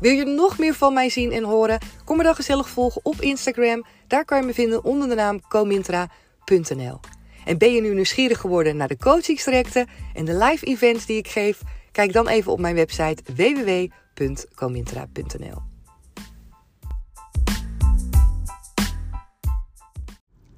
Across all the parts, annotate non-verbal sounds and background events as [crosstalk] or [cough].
Wil je nog meer van mij zien en horen? Kom me dan gezellig volgen op Instagram. Daar kan je me vinden onder de naam comintra.nl. En ben je nu nieuwsgierig geworden naar de coachingstrajecten en de live events die ik geef? Kijk dan even op mijn website www.comintra.nl.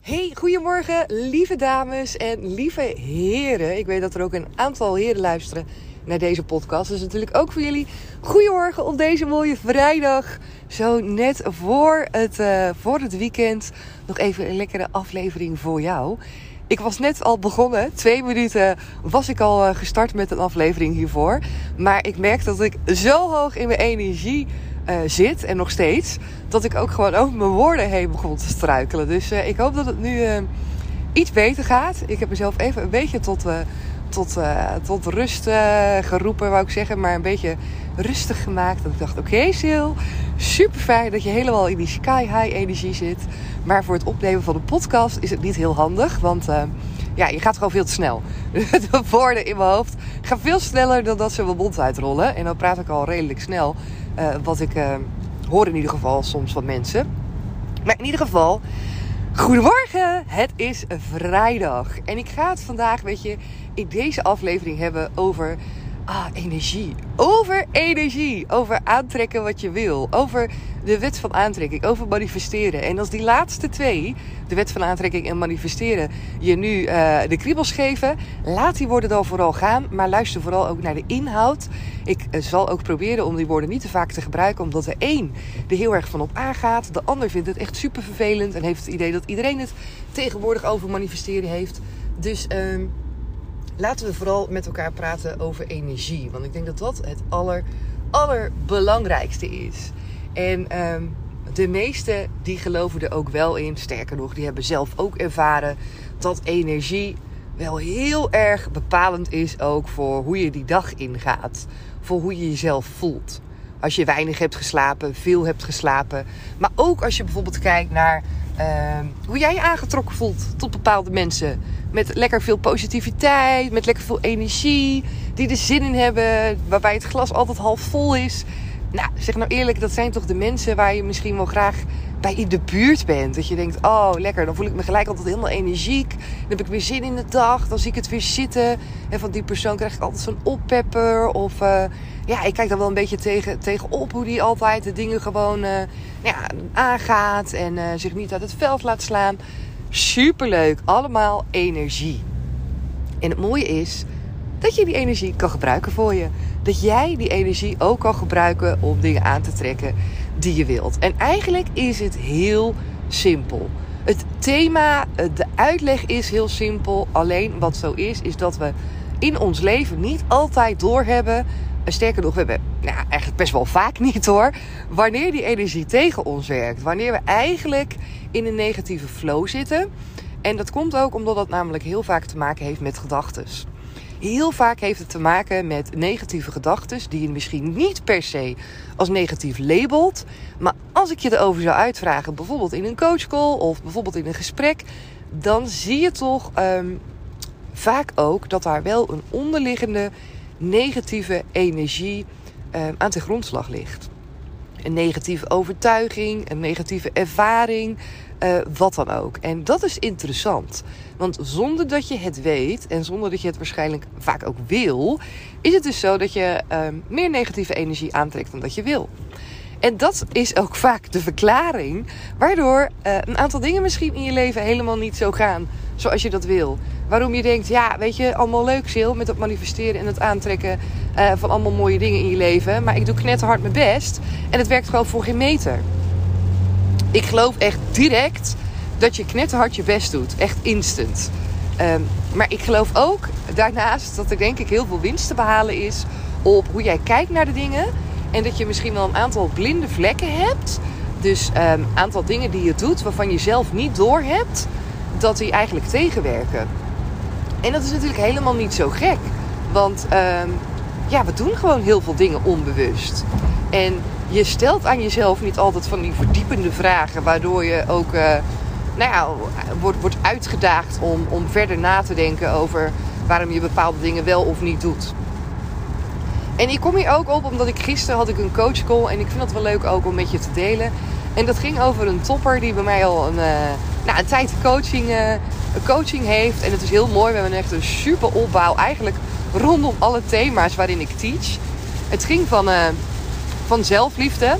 Hey, goedemorgen, lieve dames en lieve heren. Ik weet dat er ook een aantal heren luisteren naar deze podcast. Dus natuurlijk ook voor jullie. Goedemorgen op deze mooie vrijdag. Zo net voor het, uh, voor het weekend. Nog even een lekkere aflevering voor jou. Ik was net al begonnen. Twee minuten was ik al uh, gestart met een aflevering hiervoor. Maar ik merk dat ik zo hoog in mijn energie uh, zit. En nog steeds. Dat ik ook gewoon over mijn woorden heen begon te struikelen. Dus ik hoop dat het nu iets beter gaat. Ik heb mezelf even een beetje tot tot, uh, tot rust uh, geroepen, wou ik zeggen. Maar een beetje rustig gemaakt. Dat ik dacht, oké okay, Sil, super fijn dat je helemaal in die sky high energie zit. Maar voor het opnemen van de podcast is het niet heel handig. Want uh, ja, je gaat gewoon veel te snel. [laughs] De woorden in mijn hoofd gaan veel sneller dan dat ze mijn mond uitrollen. En dan praat ik al redelijk snel. wat ik hoor in ieder geval soms van mensen. Maar in ieder geval... Goedemorgen, het is vrijdag en ik ga het vandaag, weet je, in deze aflevering hebben over ah, energie. Over energie. Over aantrekken wat je wil. Over de wet van aantrekking. Over manifesteren. En als die laatste twee, de wet van aantrekking en manifesteren, je nu uh, de kriebels geven, laat die woorden dan vooral gaan. Maar luister vooral ook naar de inhoud. Ik uh, zal ook proberen om die woorden niet te vaak te gebruiken, omdat de een er heel erg van op aangaat. De ander vindt het echt super vervelend en heeft het idee dat iedereen het tegenwoordig over manifesteren heeft. Dus. Uh, laten we vooral met elkaar praten over energie. Want ik denk dat dat het aller, allerbelangrijkste is. En um, de meesten die geloven er ook wel in. Sterker nog, die hebben zelf ook ervaren dat energie wel heel erg bepalend is ook voor hoe je die dag ingaat. Voor hoe je jezelf voelt. Als je weinig hebt geslapen, veel hebt geslapen. Maar ook als je bijvoorbeeld kijkt naar uh, hoe jij je aangetrokken voelt tot bepaalde mensen. Met lekker veel positiviteit, met lekker veel energie, die er zin in hebben, waarbij het glas altijd half vol is. Nou, zeg nou eerlijk, dat zijn toch de mensen waar je misschien wel graag bij in de buurt bent. Dat je denkt, oh lekker, dan voel ik me gelijk altijd helemaal energiek. Dan heb ik weer zin in de dag, dan zie ik het weer zitten. En van die persoon krijg ik altijd zo'n oppepper. Of uh, ja, ik kijk dan wel een beetje tegen, tegenop hoe die altijd de dingen gewoon uh, ja, aangaat. En uh, zich niet uit het veld laat slaan. Superleuk, allemaal energie. En het mooie is dat je die energie kan gebruiken voor je. Dat jij die energie ook kan gebruiken om dingen aan te trekken die je wilt. En eigenlijk is het heel simpel. Het thema, de uitleg is heel simpel. Alleen wat zo is, is dat we in ons leven niet altijd doorhebben. Sterker nog, we hebben nou, eigenlijk best wel vaak [laughs] niet hoor. Wanneer die energie tegen ons werkt. Wanneer we eigenlijk in een negatieve flow zitten. En dat komt ook omdat dat namelijk heel vaak te maken heeft met gedachten. Heel vaak heeft het te maken met negatieve gedachten die je misschien niet per se als negatief labelt. Maar als ik je erover zou uitvragen, bijvoorbeeld in een coachcall of bijvoorbeeld in een gesprek, dan zie je toch um, vaak ook dat daar wel een onderliggende negatieve energie um, aan de grondslag ligt. Een negatieve overtuiging, een negatieve ervaring, uh, wat dan ook. En dat is interessant. Want zonder dat je het weet en zonder dat je het waarschijnlijk vaak ook wil, is het dus zo dat je uh, meer negatieve energie aantrekt dan dat je wil. En dat is ook vaak de verklaring waardoor uh, een aantal dingen misschien in je leven helemaal niet zo gaan zoals je dat wil. Waarom je denkt, ja, weet je, allemaal leuk, Sil, met het manifesteren en het aantrekken uh, van allemaal mooie dingen in je leven. Maar ik doe knetterhard mijn best en het werkt gewoon voor geen meter. Ik geloof echt direct dat je knetterhard je best doet. Echt instant. Um, maar ik geloof ook daarnaast dat er denk ik heel veel winst te behalen is op hoe jij kijkt naar de dingen. En dat je misschien wel een aantal blinde vlekken hebt. Dus een um, aantal dingen die je doet waarvan je zelf niet door hebt dat die eigenlijk tegenwerken. En dat is natuurlijk helemaal niet zo gek. Want um, ja, we doen gewoon heel veel dingen onbewust. En je stelt aan jezelf niet altijd van die verdiepende vragen, waardoor je ook uh, nou ja, wordt, wordt uitgedaagd om, om verder na te denken over waarom je bepaalde dingen wel of niet doet. En ik kom hier ook op omdat ik gisteren had ik een coachcall en ik vind het wel leuk ook om met je te delen. En dat ging over een topper die bij mij al een, uh, nou, een tijd coaching, uh, coaching heeft. En het is heel mooi. We hebben echt een super opbouw eigenlijk rondom alle thema's waarin ik teach. Het ging van, uh, van zelfliefde.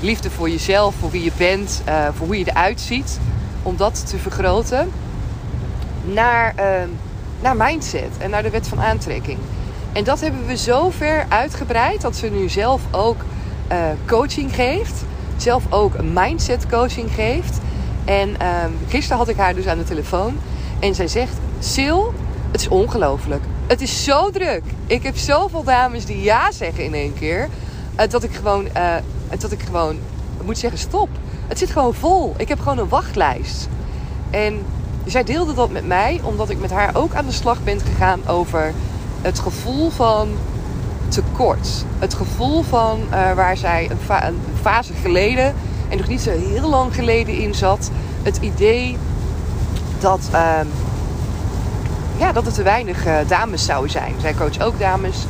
Liefde voor jezelf, voor wie je bent, voor hoe je eruit ziet. Om dat te vergroten. Naar, naar mindset en naar de wet van aantrekking. En dat hebben we zo ver uitgebreid dat ze nu zelf ook coaching geeft zelf ook mindset coaching geeft. En um, gisteren had ik haar dus aan de telefoon. En zij zegt: Sil, het is ongelooflijk. Het is zo druk. Ik heb zoveel dames die ja zeggen in één keer. Uh, dat ik gewoon, uh, dat ik gewoon moet zeggen: stop. Het zit gewoon vol. Ik heb gewoon een wachtlijst. En zij deelde dat met mij, omdat ik met haar ook aan de slag ben gegaan over het gevoel van tekort. Het gevoel van uh, waar zij een, fase geleden en nog niet zo heel lang geleden in zat. Het idee dat, uh, ja, dat er te weinig uh, dames zouden zijn. Zij coach ook dames.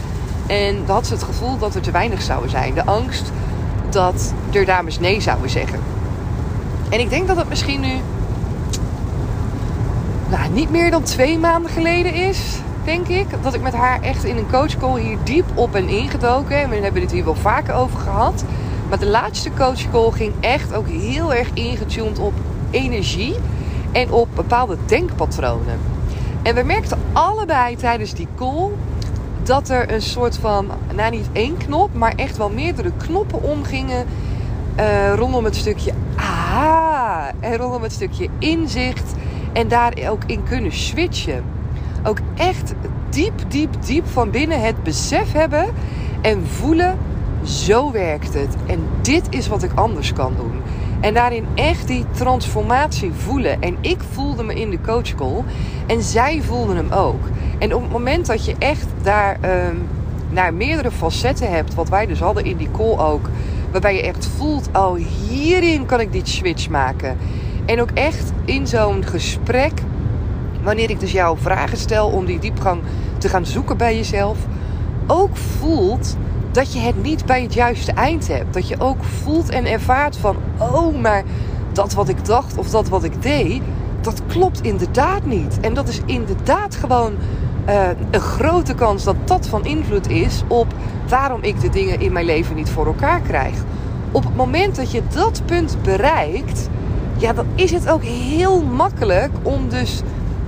En had ze het gevoel dat er te weinig zouden zijn. De angst dat er dames nee zouden zeggen. En ik denk dat het misschien nu nou, niet meer dan twee maanden geleden is denk ik. Dat ik met haar echt in een coachcall hier diep op ben ingedoken. En we hebben het hier wel vaker over gehad. Maar de laatste coachcall ging echt ook heel erg ingetuned op energie. En op bepaalde denkpatronen. En we merkten allebei tijdens die call dat er een soort van, nou niet één knop, maar echt wel meerdere knoppen omgingen uh, rondom het stukje aha en rondom het stukje inzicht en daar ook in kunnen switchen ook echt diep, diep, diep van binnen het besef hebben en voelen: zo werkt het. En dit is wat ik anders kan doen. En daarin echt die transformatie voelen. En ik voelde me in de coachcall. En zij voelden hem ook. En op het moment dat je echt daar um, naar meerdere facetten hebt. Wat wij dus hadden in die call ook. Waarbij je echt voelt, oh hierin kan ik die switch maken. En ook echt in zo'n gesprek wanneer ik dus jouw vragen stel om die diepgang te gaan zoeken bij jezelf, ook voelt dat je het niet bij het juiste eind hebt. Dat je ook voelt en ervaart van, oh, maar dat wat ik dacht of dat wat ik deed, dat klopt inderdaad niet. En dat is inderdaad gewoon uh, een grote kans dat dat van invloed is op waarom ik de dingen in mijn leven niet voor elkaar krijg. Op het moment dat je dat punt bereikt, ja, dan is het ook heel makkelijk om dus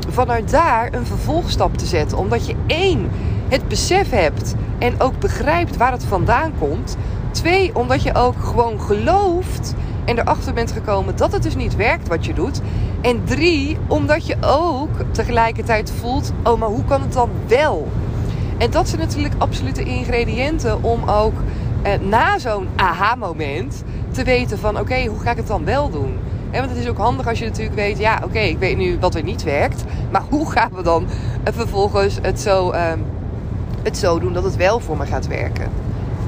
vanuit daar een vervolgstap te zetten. Omdat je één, het besef hebt en ook begrijpt waar het vandaan komt. Twee, omdat je ook gewoon gelooft en erachter bent gekomen dat het dus niet werkt wat je doet. En drie, omdat je ook tegelijkertijd voelt, oh maar hoe kan het dan wel? En dat zijn natuurlijk absolute ingrediënten om ook eh, na zo'n aha-moment te weten van oké, hoe ga ik het dan wel doen? want het is ook handig als je natuurlijk weet, ja oké, ik weet nu wat er niet werkt. Maar hoe gaan we dan vervolgens het zo, uh, het zo doen dat het wel voor me gaat werken?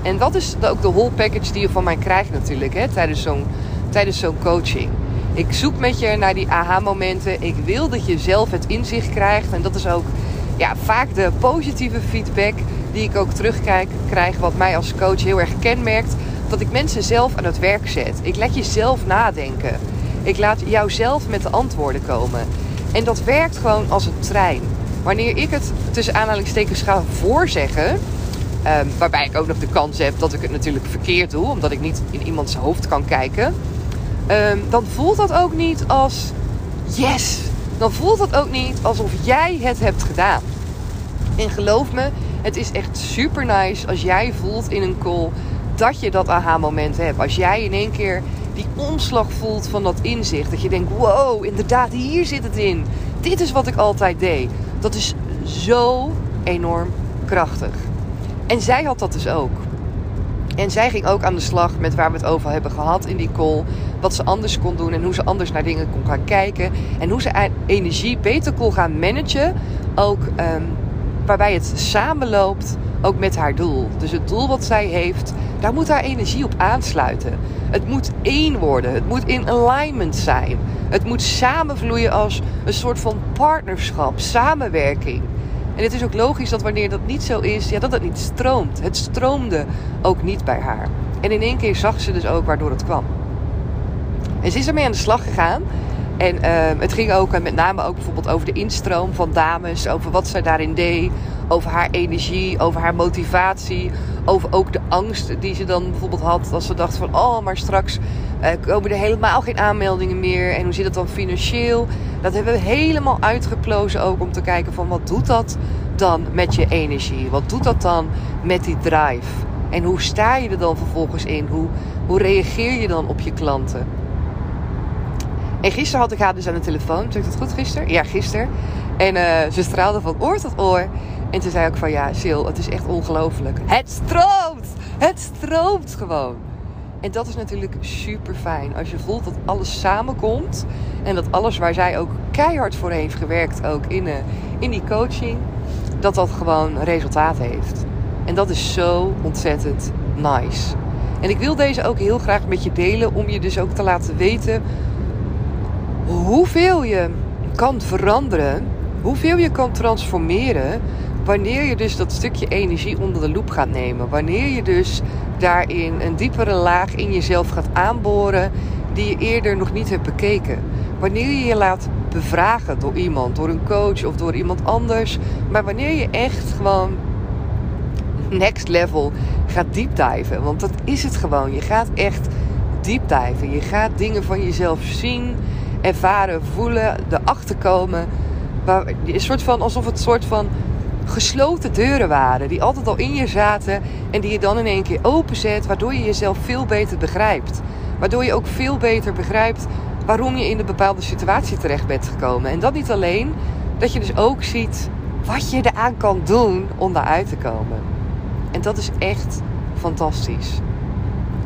En dat is ook de whole package die je van mij krijgt natuurlijk hè, tijdens zo'n tijdens zo'n coaching. Ik zoek met je naar die aha-momenten. Ik wil dat je zelf het inzicht krijgt. En dat is ook ja, vaak de positieve feedback die ik ook terugkrijg, krijg, wat mij als coach heel erg kenmerkt. Dat ik mensen zelf aan het werk zet. Ik laat je zelf nadenken. Ik laat jou zelf met de antwoorden komen. En dat werkt gewoon als een trein. Wanneer ik het tussen aanhalingstekens ga voorzeggen, Ehm, waarbij ik ook nog de kans heb dat ik het natuurlijk verkeerd doe, omdat ik niet in iemands hoofd kan kijken. Ehm, dan voelt dat ook niet als yes. Dan voelt dat ook niet alsof jij het hebt gedaan. En geloof me, het is echt super nice als jij voelt in een call dat je dat aha-moment hebt. Als jij in één keer die omslag voelt van dat inzicht. Dat je denkt, wow, inderdaad, hier zit het in. Dit is wat ik altijd deed. Dat is zo enorm krachtig. En zij had dat dus ook. En zij ging ook aan de slag met waar we het over hebben gehad in die call. Wat ze anders kon doen en hoe ze anders naar dingen kon gaan kijken. En hoe ze energie beter kon gaan managen. Ook um, waarbij het samenloopt ook met haar doel. Dus het doel wat zij heeft, daar moet haar energie op aansluiten. Het moet één worden. Het moet in alignment zijn. Het moet samenvloeien als een soort van partnerschap, samenwerking. En het is ook logisch dat wanneer dat niet zo is, ja, dat het niet stroomt. Het stroomde ook niet bij haar. En in één keer zag ze dus ook waardoor het kwam. En ze is ermee aan de slag gegaan. En uh, het ging ook met name ook bijvoorbeeld over de instroom van dames, over wat zij daarin deed, over haar energie, over haar motivatie, over ook de angst die ze dan bijvoorbeeld had als ze dacht van oh, maar straks uh, komen er helemaal geen aanmeldingen meer en hoe zit het dan financieel? Dat hebben we helemaal uitgeplozen ook om te kijken van wat doet dat dan met je energie? Wat doet dat dan met die drive? En hoe sta je er dan vervolgens in? Hoe, hoe reageer je dan op je klanten? En gisteren had ik haar dus aan de telefoon. Zeg ik dat goed gisteren? Ja, gisteren. En uh, ze straalde van oor tot oor. En toen zei ik van ja, Sil, het is echt ongelooflijk. Het stroomt! Het stroomt gewoon. En dat is natuurlijk super fijn. Als je voelt dat alles samenkomt. En dat alles waar zij ook keihard voor heeft gewerkt, ook in, uh, in die coaching, dat dat gewoon resultaat heeft. En dat is zo ontzettend nice. En ik wil deze ook heel graag met je delen om je dus ook te laten weten hoeveel je kan veranderen, hoeveel je kan transformeren, wanneer je dus dat stukje energie onder de loep gaat nemen. Wanneer je dus daarin een diepere laag in jezelf gaat aanboren die je eerder nog niet hebt bekeken. Wanneer je je laat bevragen door iemand, door een coach of door iemand anders. Maar wanneer je echt gewoon next level gaat diepdiven. Want dat is het gewoon. Je gaat echt diepdiven. Je gaat dingen van jezelf zien ervaren, voelen, erachter komen. Waar, een soort van, alsof het soort van gesloten deuren waren. Die altijd al in je zaten. En die je dan in één keer openzet. Waardoor je jezelf veel beter begrijpt. Waardoor je ook veel beter begrijpt waarom je in een bepaalde situatie terecht bent gekomen. En dat niet alleen. Dat je dus ook ziet wat je eraan kan doen om daaruit te komen. En dat is echt fantastisch.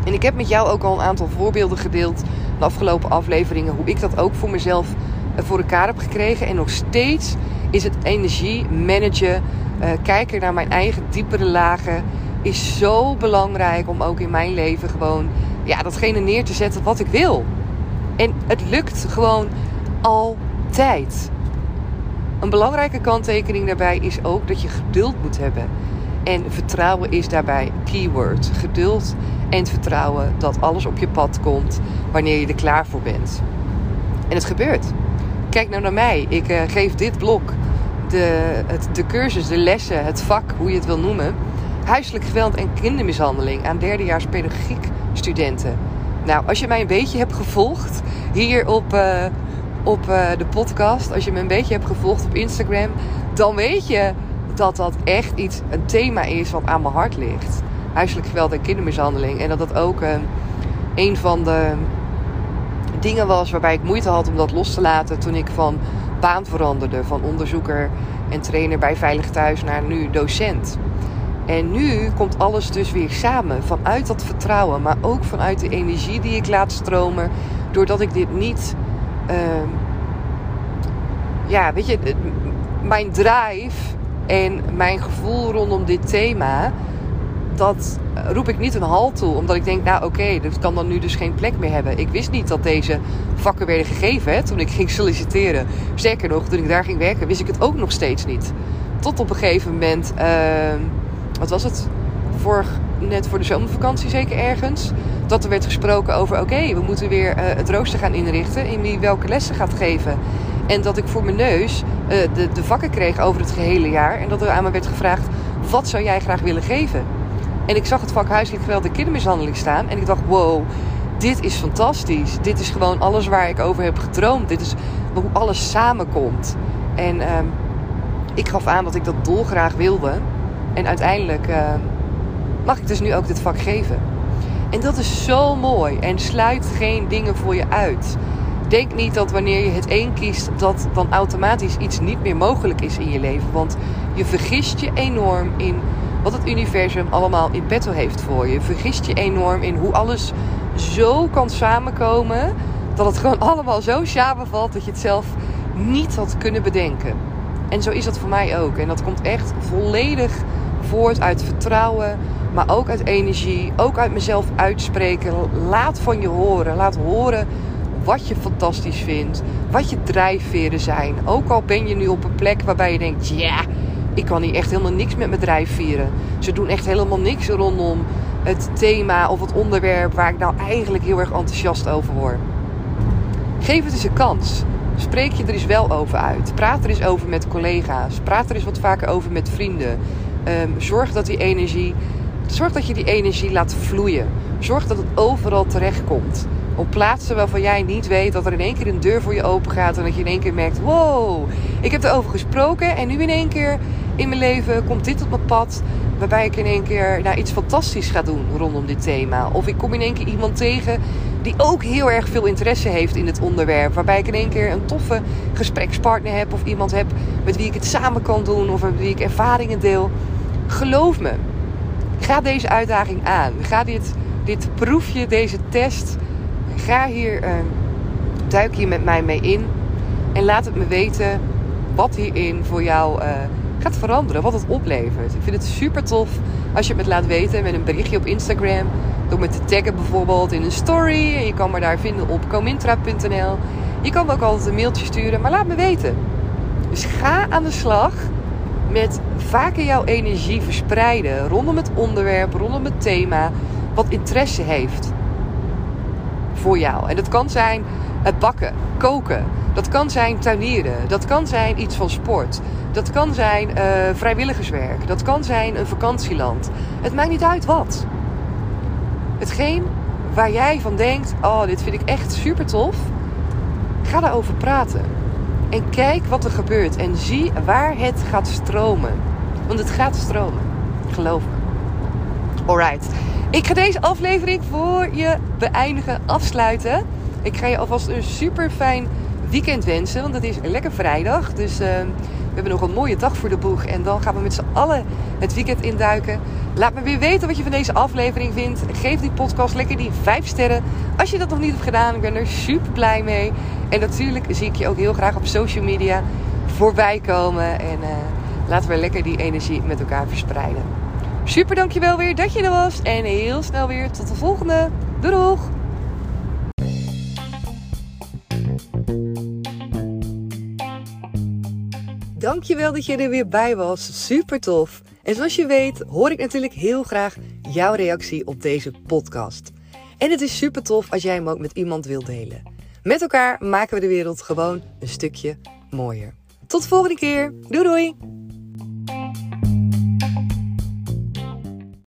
En ik heb met jou ook al een aantal voorbeelden gedeeld de afgelopen afleveringen hoe ik dat ook voor mezelf eh, voor elkaar heb gekregen. En nog steeds is het energie managen, uh, kijken naar mijn eigen diepere lagen, is zo belangrijk om ook in mijn leven gewoon ja, datgene neer te zetten wat ik wil. En het lukt gewoon altijd. Een belangrijke kanttekening daarbij is ook dat je geduld moet hebben. En vertrouwen is daarbij keyword. Geduld en vertrouwen dat alles op je pad komt wanneer je er klaar voor bent. En het gebeurt. Kijk nou naar mij. Ik uh, geef dit blok, de, het, de cursus, de lessen, het vak, hoe je het wil noemen. Huiselijk geweld en kindermishandeling aan derdejaars pedagogiek studenten. Nou, als je mij een beetje hebt gevolgd hier op, uh, op uh, de podcast, als je me een beetje hebt gevolgd op Instagram, dan weet je dat dat echt iets, een thema is wat aan mijn hart ligt. Huiselijk geweld en kindermishandeling. En dat dat ook een van de dingen was waarbij ik moeite had om dat los te laten toen ik van baan veranderde. Van onderzoeker en trainer bij Veilig Thuis naar nu docent. En nu komt alles dus weer samen. Vanuit dat vertrouwen, maar ook vanuit de energie die ik laat stromen. Doordat ik dit niet. Uh, ja, weet je, mijn drive en mijn gevoel rondom dit thema, dat roep ik niet een halt toe. Omdat ik denk, nou oké, okay, dat kan dan nu dus geen plek meer hebben. Ik wist niet dat deze vakken werden gegeven hè, toen ik ging solliciteren. Sterker nog, toen ik daar ging werken, wist ik het ook nog steeds niet. Tot op een gegeven moment, uh, wat was het? Vorig, net voor de zomervakantie zeker ergens. Dat er werd gesproken over, oké, we moeten weer uh, het rooster gaan inrichten. In wie welke lessen gaat geven. En dat ik voor mijn neus uh, de, de vakken kreeg over het gehele jaar. En dat er aan me werd gevraagd Wat zou jij graag willen geven? En ik zag het vak huiselijk geweld en kindermishandeling staan. En ik dacht, wow, dit is fantastisch. Dit is gewoon alles waar ik over heb gedroomd. Dit is hoe alles samenkomt. En ehm, ik gaf aan dat ik dat dolgraag wilde. En uiteindelijk ehm, mag ik dus nu ook dit vak geven. En dat is zo mooi. En sluit geen dingen voor je uit. Denk niet dat wanneer je het een kiest, dat dan automatisch iets niet meer mogelijk is in je leven. Want je vergist je enorm in wat het universum allemaal in petto heeft voor je. Vergist je enorm in hoe alles zo kan samenkomen. Dat het gewoon [laughs] allemaal zo samenvalt dat je het zelf niet had kunnen bedenken. En zo is dat voor mij ook. En dat komt echt volledig voort uit vertrouwen, maar ook uit energie, ook uit mezelf uitspreken. Laat van je horen. Laat horen wat je fantastisch vindt, wat je drijfveren zijn. Ook al ben je nu op een plek waarbij je denkt: ja, ik kan hier echt helemaal niks met mijn drijfveren. Ze doen echt helemaal niks rondom het thema of het onderwerp waar ik nou eigenlijk heel erg enthousiast over word. Geef het eens een kans. Spreek je er eens wel over uit. Praat er eens over met collega's. Praat er eens wat vaker over met vrienden. Um, zorg dat die energie, zorg dat je die energie laat vloeien. Zorg dat het overal terecht komt. Op plaatsen waarvan jij niet weet dat er in één keer een deur voor je open gaat. En dat je in één keer merkt: wow, ik heb erover gesproken. En nu in één keer in mijn leven komt dit op mijn pad. Waarbij ik in één keer nou, iets fantastisch ga doen rondom dit thema. Of ik kom in één keer iemand tegen die ook heel erg veel interesse heeft in het onderwerp. Waarbij ik in één keer een toffe gesprekspartner heb. Of iemand heb met wie ik het samen kan doen. Of met wie ik ervaringen deel. Geloof me, ga deze uitdaging aan. Ga dit, dit proefje, deze test. Ga hier, uh, duik hier met mij mee in. En laat het me weten wat hierin voor jou uh, gaat veranderen. Wat het oplevert. Ik vind het super tof als je het me laat weten met een berichtje op Instagram. Door me te taggen bijvoorbeeld in een story. En je kan me daar vinden op comintra.nl. Je kan me ook altijd een mailtje sturen. Maar laat me weten. Dus ga aan de slag met vaker jouw energie verspreiden rondom het onderwerp, rondom het thema, wat interesse heeft voor jou. En dat kan zijn het bakken, koken, dat kan zijn tuinieren, dat kan zijn iets van sport, dat kan zijn uh, vrijwilligerswerk, dat kan zijn een vakantieland. Het maakt niet uit wat. Hetgeen waar jij van denkt: oh, dit vind ik echt super tof, ga daarover praten. En kijk wat er gebeurt. En zie waar het gaat stromen. Want het gaat stromen. Geloof me. Alright. Ik ga deze aflevering voor je beëindigen, afsluiten. Ik ga je alvast een super fijn weekend wensen. Want het is lekker vrijdag. Dus uh, we hebben nog een mooie dag voor de boeg. En dan gaan we met z'n allen het weekend induiken. Laat me weer weten wat je van deze aflevering vindt. Geef die podcast lekker die 5 sterren. Als je dat nog niet hebt gedaan, ik ben er super blij mee. En natuurlijk zie ik je ook heel graag op social media voorbij komen. En uh, laten we lekker die energie met elkaar verspreiden. Super dankjewel weer dat je er was. En heel snel weer tot de volgende. Doei doeg! Dankjewel dat je er weer bij was. Super tof. En zoals je weet hoor ik natuurlijk heel graag jouw reactie op deze podcast. En het is super tof als jij hem ook met iemand wilt delen. Met elkaar maken we de wereld gewoon een stukje mooier. Tot de volgende keer. Doei doei!